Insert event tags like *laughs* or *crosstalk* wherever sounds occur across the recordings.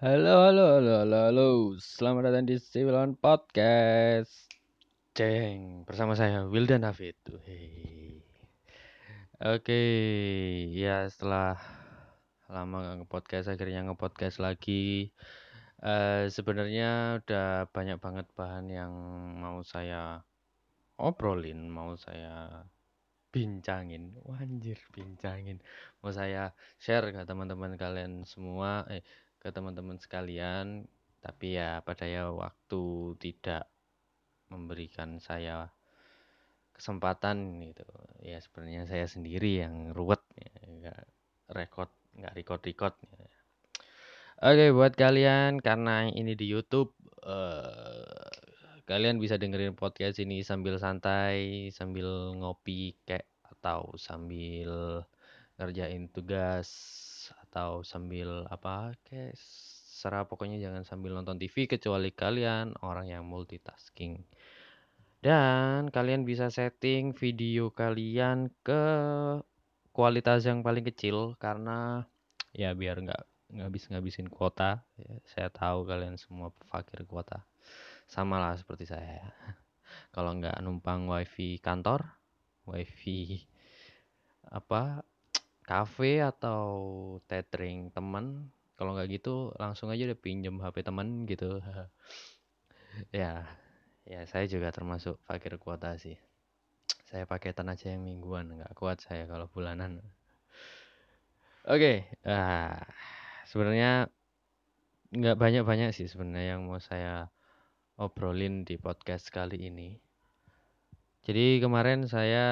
Halo, halo, halo, halo, halo. Selamat datang di Civilon Podcast. Ceng, bersama saya Wildan Hafid. Oke, ya setelah lama nggak nge-podcast, akhirnya nge-podcast lagi. Eh, sebenarnya udah banyak banget bahan yang mau saya obrolin, mau saya bincangin. Wanjir, bincangin. Mau saya share ke teman-teman kalian semua, eh ke teman-teman sekalian, tapi ya pada ya waktu tidak memberikan saya kesempatan gitu. Ya sebenarnya saya sendiri yang ruwet ya, nggak record, nggak record-record. Ya. Oke, buat kalian karena ini di YouTube eh, kalian bisa dengerin podcast ini sambil santai, sambil ngopi kayak atau sambil ngerjain tugas atau sambil apa kayak serah pokoknya jangan sambil nonton TV kecuali kalian orang yang multitasking. Dan kalian bisa setting video kalian ke kualitas yang paling kecil karena ya biar nggak ngabis-ngabisin kuota. Ya, saya tahu kalian semua fakir kuota. Sama lah seperti saya. *laughs* Kalau nggak numpang wifi kantor, wifi apa kafe atau tethering teman kalau nggak gitu langsung aja udah pinjem HP teman gitu. *laughs* Ya ya saya juga termasuk fakir kuota sih. Saya paketan aja yang mingguan nggak kuat saya kalau bulanan. Oke ah sebenarnya nggak banyak-banyak sih sebenarnya yang mau saya obrolin di podcast kali ini. Jadi kemarin saya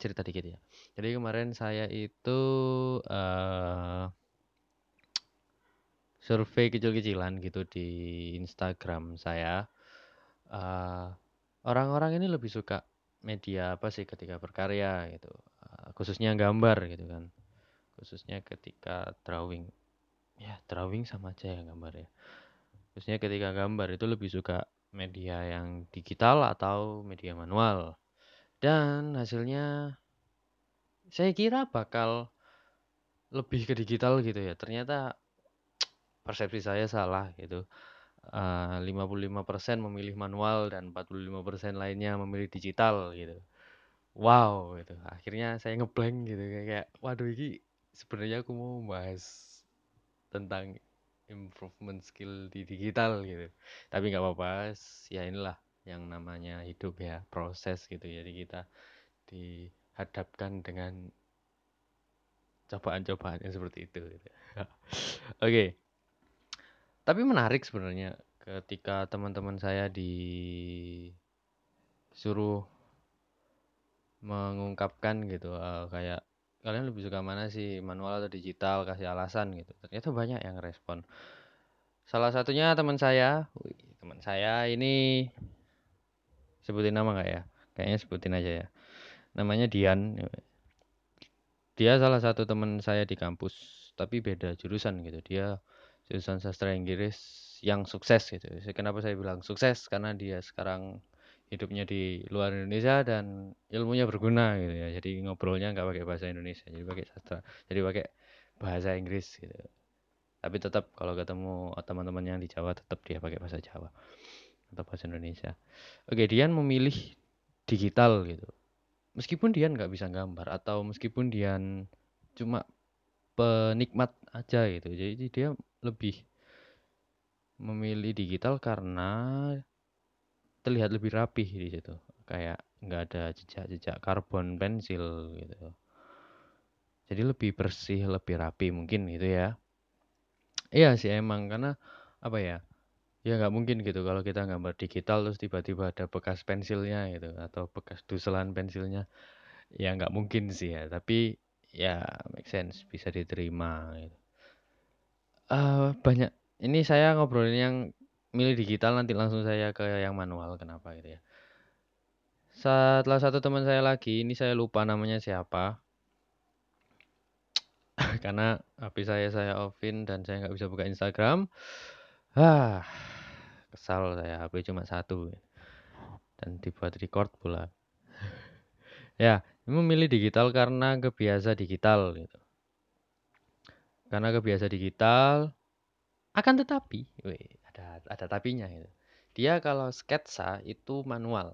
cerita dikit ya. Jadi kemarin saya itu uh, survei kecil-kecilan gitu di Instagram saya. Uh, orang-orang ini lebih suka media apa sih ketika berkarya gitu, uh, khususnya gambar gitu kan, khususnya ketika drawing. Ya drawing sama aja ya gambar ya. Khususnya ketika gambar itu lebih suka media yang digital atau media manual. Dan hasilnya saya kira bakal lebih ke digital gitu ya. Ternyata persepsi saya salah gitu. Uh, 55% memilih manual dan 45% lainnya memilih digital gitu. Wow gitu. Akhirnya saya ngeblank gitu kayak waduh ini sebenarnya aku mau bahas tentang improvement skill di digital gitu. Tapi nggak apa-apa, ya inilah yang namanya hidup ya proses gitu jadi kita dihadapkan dengan cobaan-cobaan yang seperti itu gitu. *laughs* oke. Okay. tapi menarik sebenarnya ketika teman-teman saya disuruh mengungkapkan gitu uh, kayak kalian lebih suka mana sih manual atau digital? Kasih alasan gitu. Ternyata banyak yang respon. Salah satunya teman saya teman saya ini sebutin nama nggak ya? Kayaknya sebutin aja ya namanya Dian. Dia salah satu teman saya di kampus tapi beda jurusan gitu. Dia jurusan sastra Inggris yang sukses gitu. Kenapa saya bilang sukses? Karena dia sekarang hidupnya di luar Indonesia dan ilmunya berguna gitu ya. Jadi ngobrolnya nggak pakai bahasa Indonesia jadi pakai sastra jadi pakai bahasa Inggris gitu. Tapi tetap kalau ketemu teman-teman yang di Jawa tetap dia pakai bahasa Jawa atau bahasa Indonesia. Oke, Dian memilih digital gitu. Meskipun Dian nggak bisa gambar atau meskipun Dian cuma penikmat aja gitu. Jadi dia lebih memilih digital karena terlihat lebih rapih di situ. Kayak nggak ada jejak-jejak karbon pensil gitu. Jadi lebih bersih, lebih rapi mungkin gitu ya. Iya sih emang karena apa ya? Ya nggak mungkin gitu kalau kita gambar digital terus tiba-tiba ada bekas pensilnya gitu atau bekas duselan pensilnya. Ya nggak mungkin sih ya, tapi ya make sense, bisa diterima gitu. Uh, banyak ini saya ngobrolin yang milih digital nanti langsung saya ke yang manual kenapa gitu ya. Setelah satu teman saya lagi, ini saya lupa namanya siapa. *tsk* Karena HP saya saya offin dan saya nggak bisa buka Instagram. Ah, kesal saya HP cuma satu dan dibuat record pula. ya, memilih digital karena kebiasa digital gitu. Karena kebiasa digital Akan tetapi, weh, ada ada tapinya itu. Dia kalau sketsa itu manual.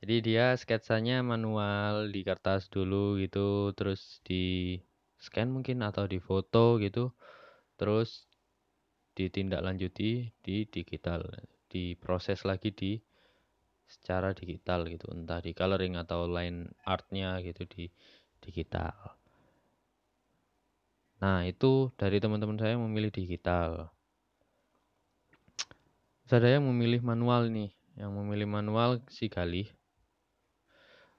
Jadi dia sketsanya manual di kertas dulu gitu, terus di scan mungkin atau di foto gitu, terus ditindaklanjuti di digital, diproses lagi di secara digital gitu, entah di coloring atau line artnya gitu di digital. Nah, itu dari teman-teman saya memilih digital. Ada yang memilih manual nih, yang memilih manual si Galih,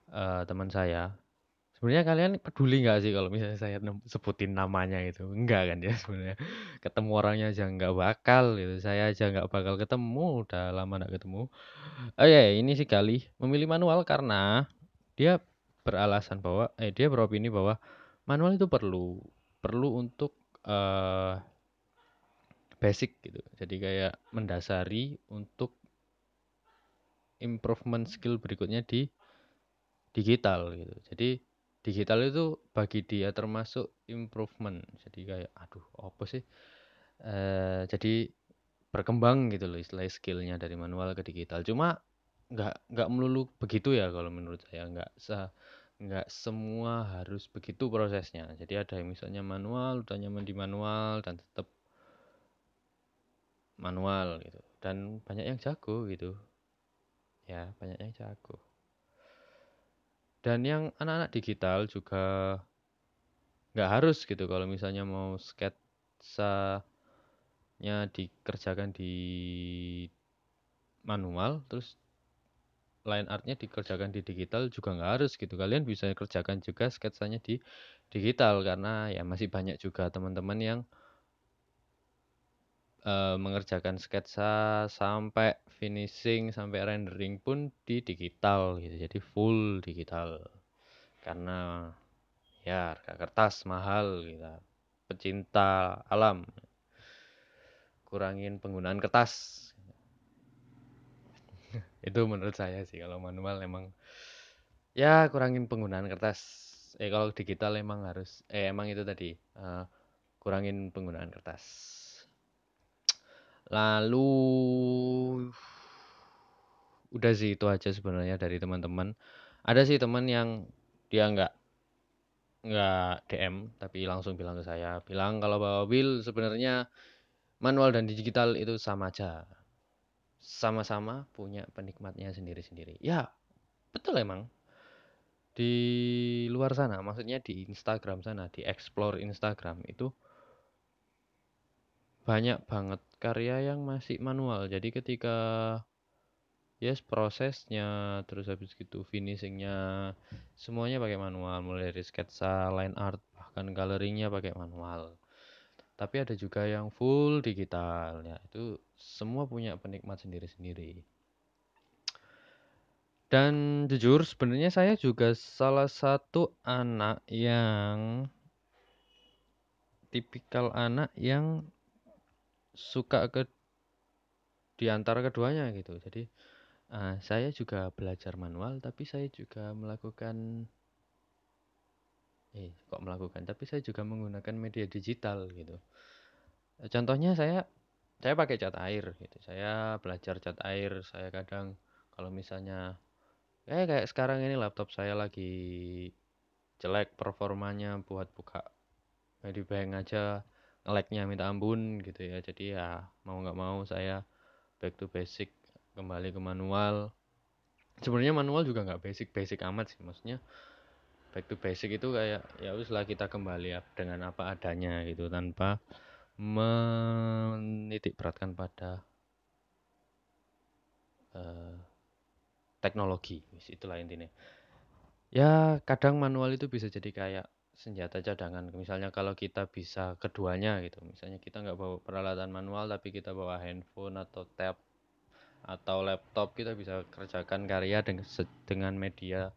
uh, teman saya. Sebenarnya kalian peduli nggak sih kalau misalnya saya sebutin namanya itu? Enggak kan ya sebenarnya. Ketemu orangnya aja nggak bakal gitu. Saya aja nggak bakal ketemu, udah lama nggak ketemu. Oh ya, ini si Galih memilih manual karena dia beralasan bahwa eh dia beropini bahwa manual itu perlu perlu untuk uh, basic gitu. Jadi kayak mendasari untuk improvement skill berikutnya di digital gitu. Jadi digital itu bagi dia termasuk improvement. Jadi kayak aduh apa sih? Uh, jadi berkembang gitu loh istilah skillnya dari manual ke digital. Cuma nggak nggak melulu begitu ya kalau menurut saya nggak se nggak semua harus begitu prosesnya. Jadi ada yang misalnya manual, udah nyaman di manual dan tetap manual gitu. Dan banyak yang jago gitu. Ya, banyak yang jago. Dan yang anak-anak digital juga nggak harus gitu kalau misalnya mau sketsanya dikerjakan di manual terus line artnya dikerjakan di digital juga nggak harus gitu. Kalian bisa kerjakan juga sketsanya di digital karena ya masih banyak juga teman-teman yang uh, mengerjakan sketsa sampai finishing sampai rendering pun di digital gitu. Jadi full digital. Karena ya harga kertas mahal gitu. Pecinta alam. Kurangin penggunaan kertas. *laughs* Itu menurut saya sih kalau manual emang ya kurangin penggunaan kertas. Eh kalau digital emang harus eh emang itu tadi uh, kurangin penggunaan kertas lalu udah sih itu aja sebenarnya dari teman-teman ada sih teman yang dia nggak nggak DM tapi langsung bilang ke saya bilang kalau bawa Will sebenarnya manual dan digital itu sama aja sama-sama punya penikmatnya sendiri-sendiri. Ya, betul emang. Di luar sana, maksudnya di Instagram sana, di explore Instagram itu banyak banget karya yang masih manual. Jadi ketika yes prosesnya, terus habis gitu finishingnya, semuanya pakai manual. Mulai dari sketsa, line art, bahkan coloringnya pakai manual tapi ada juga yang full digital ya itu semua punya penikmat sendiri-sendiri dan jujur sebenarnya saya juga salah satu anak yang tipikal anak yang suka ke di antara keduanya gitu. Jadi uh, saya juga belajar manual tapi saya juga melakukan eh kok melakukan? Tapi saya juga menggunakan media digital gitu. Contohnya saya saya pakai cat air gitu. Saya belajar cat air saya kadang kalau misalnya eh kayak sekarang ini laptop saya lagi jelek performanya buat buka Medibank aja ngeleknya minta ampun gitu ya. Jadi ya mau nggak mau saya back to basic kembali ke manual. Sebenarnya manual juga nggak basic basic amat sih. Maksudnya back to basic itu kayak ya uslah kita kembali dengan apa adanya gitu tanpa menitik beratkan pada uh, teknologi. Itulah intinya. Ya kadang manual itu bisa jadi kayak senjata cadangan. Misalnya kalau kita bisa keduanya gitu. Misalnya kita nggak bawa peralatan manual tapi kita bawa handphone atau tab atau laptop kita bisa kerjakan karya dengan dengan media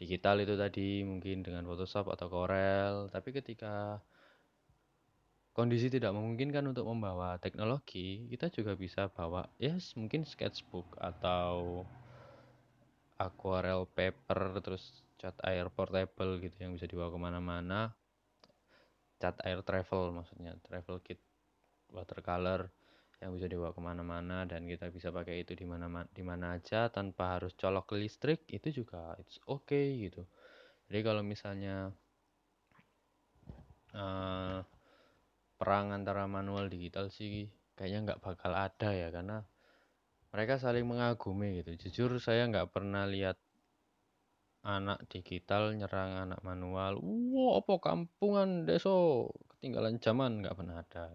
digital itu tadi. Mungkin dengan Photoshop atau Corel. Tapi ketika kondisi tidak memungkinkan untuk membawa teknologi kita juga bisa bawa yes mungkin sketchbook atau aquarel paper terus cat air portable gitu yang bisa dibawa ke mana-mana. Cat air travel maksudnya travel kit water watercolor yang bisa dibawa ke mana-mana dan kita bisa pakai itu di mana di mana aja tanpa harus colok listrik itu juga it's okay gitu. Jadi kalau misalnya uh, perang antara manual digital sih kayaknya nggak bakal ada ya karena mereka saling mengagumi gitu. Jujur saya nggak pernah lihat anak digital nyerang anak manual. Wow apa kampungan deso? Ketinggalan zaman nggak pernah ada.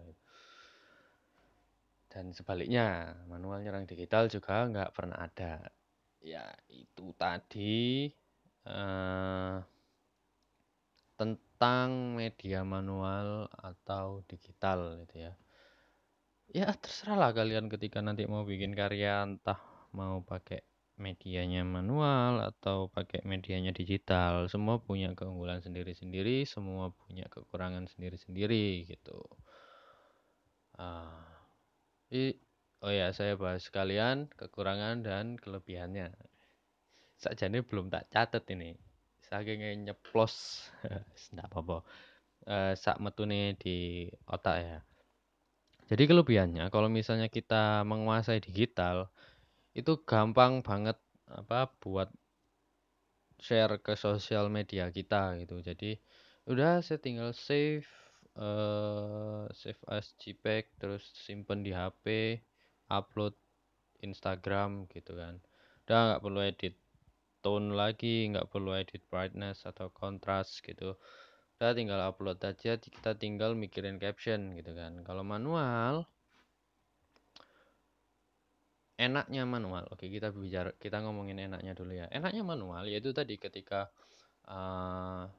Dan sebaliknya manual nyerang digital juga nggak pernah ada. Ya itu tadi uh, tentang media manual atau digital gitu ya. Ya terserah lah kalian ketika nanti mau bikin karya entah mau pakai medianya manual atau pakai medianya digital semua punya keunggulan sendiri-sendiri semua punya kekurangan sendiri-sendiri gitu uh, I, oh ya, saya bahas sekalian kekurangan dan kelebihannya. Sakjane belum tak catat ini. Saking nyeplos, *laughs* tidak apa-apa. Uh, sak metune di otak ya. Jadi kelebihannya kalau misalnya kita menguasai digital itu gampang banget apa buat share ke sosial media kita gitu. Jadi udah saya tinggal save uh, save as JPEG terus simpen di HP upload Instagram gitu kan. Udah nggak perlu edit tone lagi nggak perlu edit brightness atau kontras gitu. Udah tinggal upload aja kita tinggal mikirin caption gitu kan. Kalau manual enaknya manual oke kita bicara kita ngomongin enaknya dulu ya enaknya manual yaitu tadi ketika uh,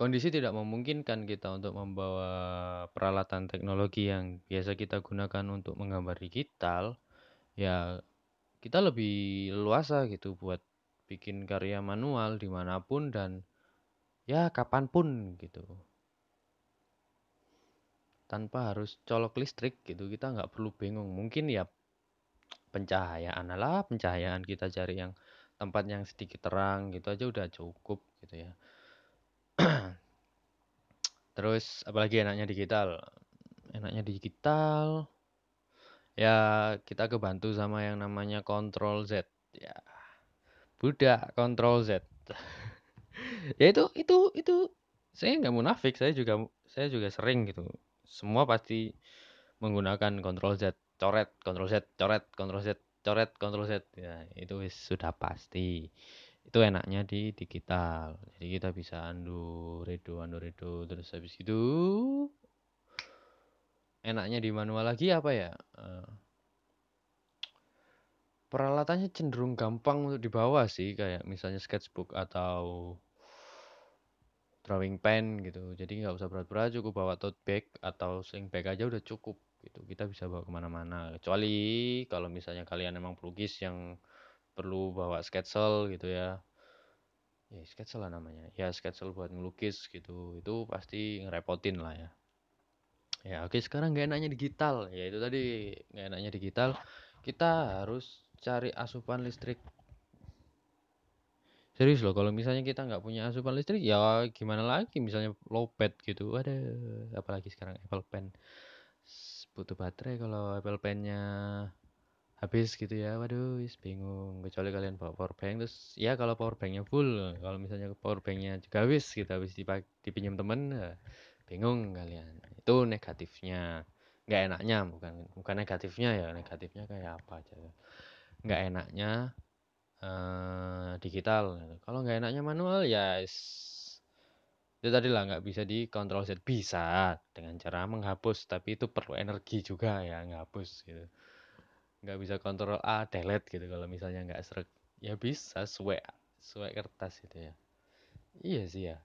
Kondisi tidak memungkinkan kita untuk membawa peralatan teknologi yang biasa kita gunakan untuk menggambar digital, ya kita lebih luasa gitu buat bikin karya manual di mana pun dan ya kapan pun gitu. Tanpa harus colok listrik gitu, kita nggak perlu bingung. Mungkin ya pencahayaan lah, pencahayaan kita cari yang tempat yang sedikit terang gitu aja udah cukup gitu ya. *clears throat* Terus apalagi enaknya digital? Enaknya digital ya kita kebantu sama yang namanya Control Z ya. Budak Control Z. *laughs* ya itu itu itu saya nggak munafik, saya juga saya juga sering gitu. Semua pasti menggunakan Control Z, coret, Control Z, coret, Control Z, coret, Control Z. Ya, itu sudah pasti. Itu enaknya di digital. Jadi kita bisa undo redo undo redo terus habis itu enaknya di manual lagi apa ya? Uh, peralatannya cenderung gampang untuk dibawa sih kayak misalnya sketchbook atau drawing pen gitu. Jadi nggak usah berat-berat cukup bawa tote bag atau sling bag aja udah cukup gitu. Kita bisa bawa ke mana-mana. Kecuali kalau misalnya kalian emang pelukis yang perlu bawa sketsel gitu ya. Ya sketsel lah namanya. Ya sketsel buat ngelukis gitu. Itu pasti ngerepotin lah ya. Ya oke sekarang gak enaknya digital. Ya itu tadi. Gak enaknya digital. Kita harus cari asupan listrik serius loh kalau misalnya kita nggak punya asupan listrik ya gimana lagi misalnya low pad gitu. Ada apalagi sekarang Apple Pen. Butuh baterai kalau Apple Pennya habis gitu ya. Waduh bingung. Kecuali kalian bawa power bank terus ya kalau power banknya full kalau misalnya power banknya juga habis gitu habis dipinjam temen ya bingung kalian. Itu negatifnya. Nggak enaknya bukan bukan negatifnya ya negatifnya kayak apa aja. Nggak enaknya uh, digital kalau nggak enaknya manual ya itu tadi lah nggak bisa di control Z. Bisa dengan cara menghapus tapi itu perlu energi juga ya menghapus gitu. Nggak bisa kontrol A delete gitu. Kalau misalnya nggak serak ya bisa suwe suwe kertas gitu ya. Iya sih ya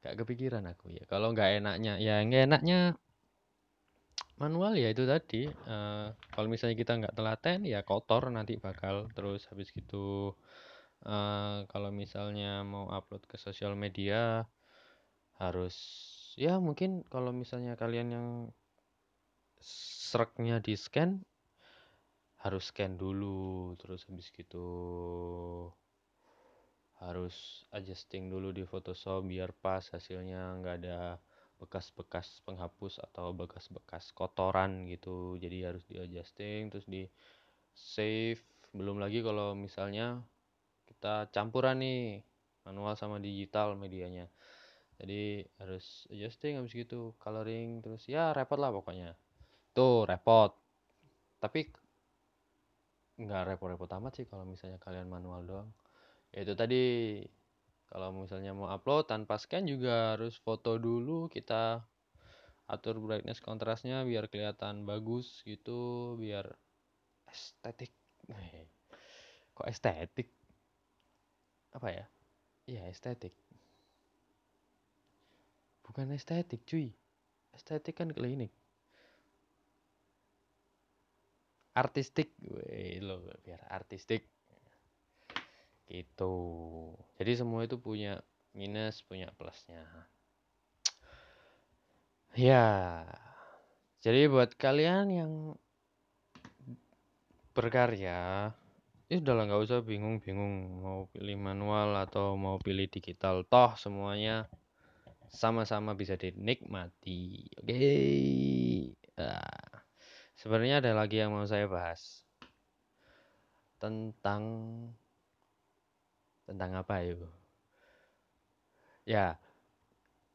nggak kepikiran aku ya. Kalau nggak enaknya ya nggak enaknya manual ya itu tadi uh, kalau misalnya kita nggak telaten ya kotor nanti bakal terus habis gitu. Uh, kalau misalnya mau upload ke sosial media harus ya mungkin kalau misalnya kalian yang sereknya di scan harus scan dulu terus habis gitu harus adjusting dulu di Photoshop biar pas hasilnya nggak ada bekas-bekas penghapus atau bekas-bekas kotoran gitu. Jadi harus di adjusting terus di save belum lagi kalau misalnya kita campuran nih manual sama digital medianya. Jadi harus adjusting habis gitu coloring terus ya repot lah pokoknya. Tuh repot. Tapi nggak repot-repot amat sih kalau misalnya kalian manual doang. Ya itu tadi kalau misalnya mau upload tanpa scan juga harus foto dulu kita atur brightness kontrasnya biar kelihatan bagus gitu biar estetik. *laughs* Kok estetik? Apa ya? Iya estetik. Bukan estetik cuy. Estetik kan klinik. Artistik. Wih, lo biar artistik Gitu. Jadi semua itu punya minus, punya plusnya. Ya. Jadi buat kalian yang berkarya, ya udahlah nggak usah bingung-bingung mau pilih manual atau mau pilih digital. Toh semuanya sama-sama bisa dinikmati. Oke. Okay. Nah, sebenarnya ada lagi yang mau saya bahas tentang tentang apa itu? Ya,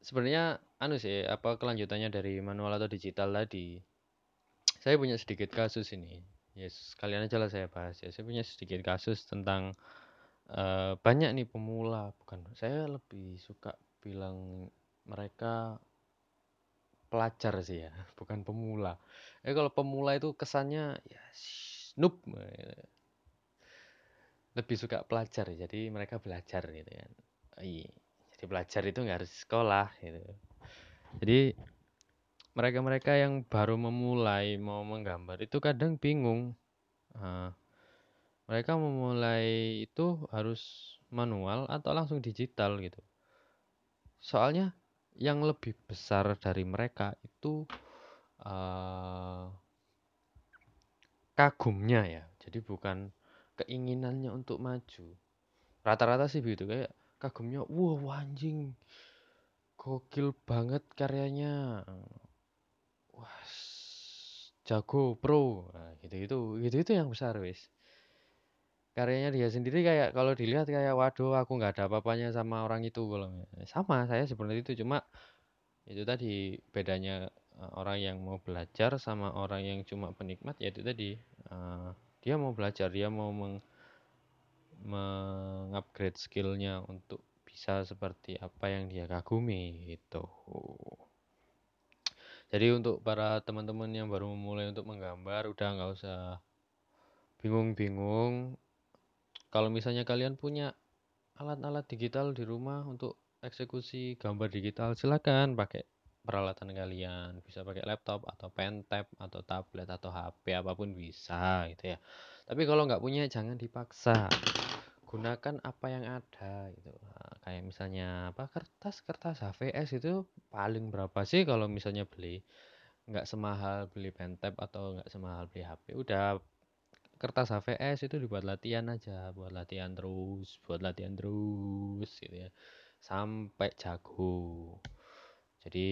sebenarnya anu sih, apa kelanjutannya dari manual atau digital tadi. Saya punya sedikit kasus ini. Yes, kalian aja lah saya bahas ya. Saya punya sedikit kasus tentang uh, banyak nih pemula, bukan. Saya lebih suka bilang mereka pelajar sih ya, *laughs* bukan pemula. Eh kalau pemula itu kesannya ya noob lebih suka pelajar jadi mereka belajar gitu kan. Iya jadi belajar itu nggak harus sekolah gitu. Jadi mereka-mereka yang baru memulai mau menggambar itu kadang bingung. Uh, mereka memulai itu harus manual atau langsung digital gitu. Soalnya yang lebih besar dari mereka itu uh, kagumnya ya. Jadi bukan keinginannya untuk maju. Rata-rata sih begitu kayak kagumnya wah anjing. Gokil banget karyanya. Wah jago pro nah, gitu itu gitu itu yang besar wis. Karyanya dia sendiri kayak kalau dilihat kayak waduh aku nggak ada apa-apanya sama orang itu kalau sama saya seperti itu cuma itu tadi bedanya eh, orang yang mau belajar sama orang yang cuma penikmat ya itu tadi uh, dia mau belajar dia mau meng mengupgrade skillnya untuk bisa seperti apa yang dia kagumi itu jadi untuk para teman-teman yang baru memulai untuk menggambar udah nggak usah bingung-bingung. Kalau misalnya kalian punya alat-alat digital di rumah untuk eksekusi gambar digital silakan pakai peralatan kalian bisa pakai laptop atau pen tab atau tablet atau HP apa pun bisa gitu ya. Tapi kalau nggak punya jangan dipaksa. Gunakan apa yang ada gitu. Nah, kayak misalnya apa kertas kertas HVS itu paling berapa sih kalau misalnya beli? Nggak semahal beli pen tab atau nggak semahal beli HP udah. Kertas HVS itu dibuat latihan aja buat latihan terus buat latihan terus gitu ya. Sampai jago jadi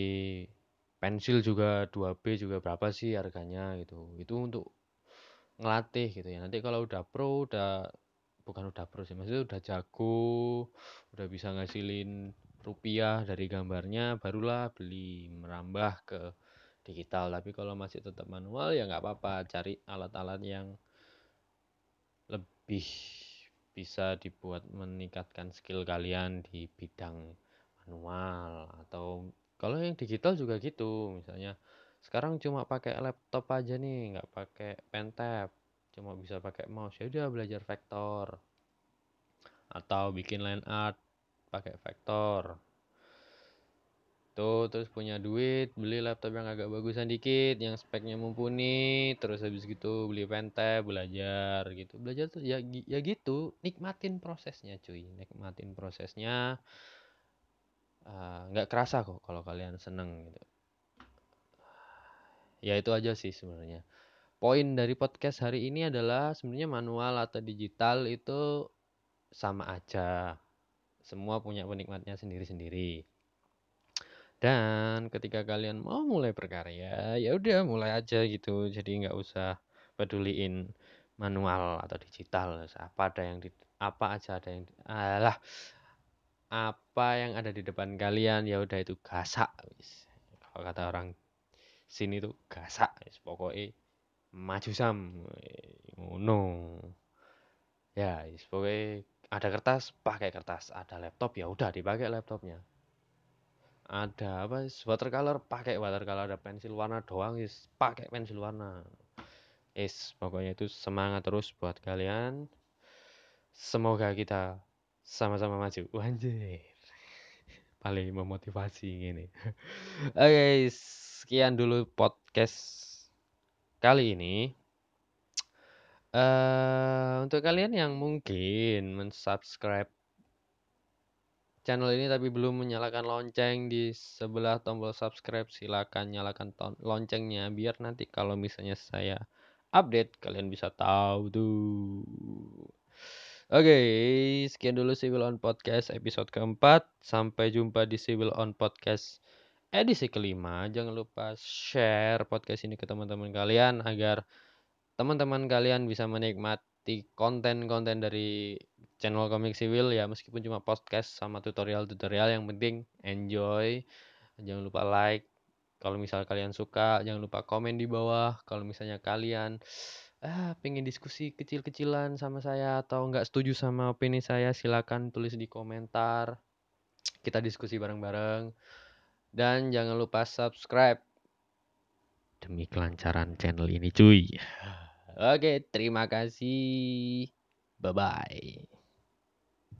pensil juga 2B juga berapa sih harganya gitu. Itu untuk ngelatih gitu ya. Nanti kalau udah pro udah bukan udah pro sih maksudnya udah jago udah bisa ngasilin rupiah dari gambarnya barulah beli merambah ke digital. Tapi kalau masih tetap manual ya nggak apa-apa. Cari alat-alat yang lebih bisa dibuat meningkatkan skill kalian di bidang manual atau kalau yang digital juga gitu, misalnya sekarang cuma pakai laptop aja nih, nggak pakai pen tab, cuma bisa pakai mouse. Ya udah belajar vektor. Atau bikin line art pakai vektor. Tuh, terus punya duit, beli laptop yang agak bagusan dikit, yang speknya mumpuni, terus habis gitu beli pen tab, belajar gitu. Belajar tuh ya ya gitu, nikmatin prosesnya cuy, nikmatin prosesnya Eh, nggak kerasa kok kalau kalian seneng gitu ya itu aja sih sebenarnya poin dari podcast hari ini adalah sebenarnya manual atau digital itu sama aja semua punya penikmatnya sendiri-sendiri Dan ketika kalian mau mulai berkarya, ya udah mulai aja gitu. Jadi nggak usah peduliin manual atau digital. Apa ada yang di, apa aja ada yang alah apa yang ada di depan kalian ya udah itu gasak. Kalau kata orang sini tuh gasak wis. Maju sam ngono. Ya, wis ada kertas pakai kertas, ada laptop ya udah dipakai laptopnya. Ada apa watercolor pakai watercolor ada pensil warna doang is pakai pensil warna. Is pokoknya itu semangat terus buat kalian. Semoga kita sama-sama maju. Anjir. Paling memotivasi gini. *laughs* Oke okay, sekian dulu podcast kali ini. Uh, untuk kalian yang mungkin mensubscribe channel ini tapi belum menyalakan lonceng di sebelah tombol subscribe silakan nyalakan loncengnya biar nanti kalau misalnya saya update kalian bisa tahu tuh Oke, okay, sekian dulu Civil on Podcast episode keempat. Sampai jumpa di Civil on Podcast edisi kelima. Jangan lupa share podcast ini ke teman-teman kalian agar teman-teman kalian bisa menikmati konten-konten dari channel komik sivil ya meskipun cuma podcast sama tutorial-tutorial yang penting enjoy jangan lupa like kalau misal kalian suka jangan lupa komen di bawah kalau misalnya kalian ah pengen diskusi kecil-kecilan sama saya atau nggak setuju sama opini saya silakan tulis di komentar. Kita diskusi bareng-bareng. Dan jangan lupa subscribe. Demi kelancaran channel ini cuy. *sighs* Oke terima kasih. Bye bye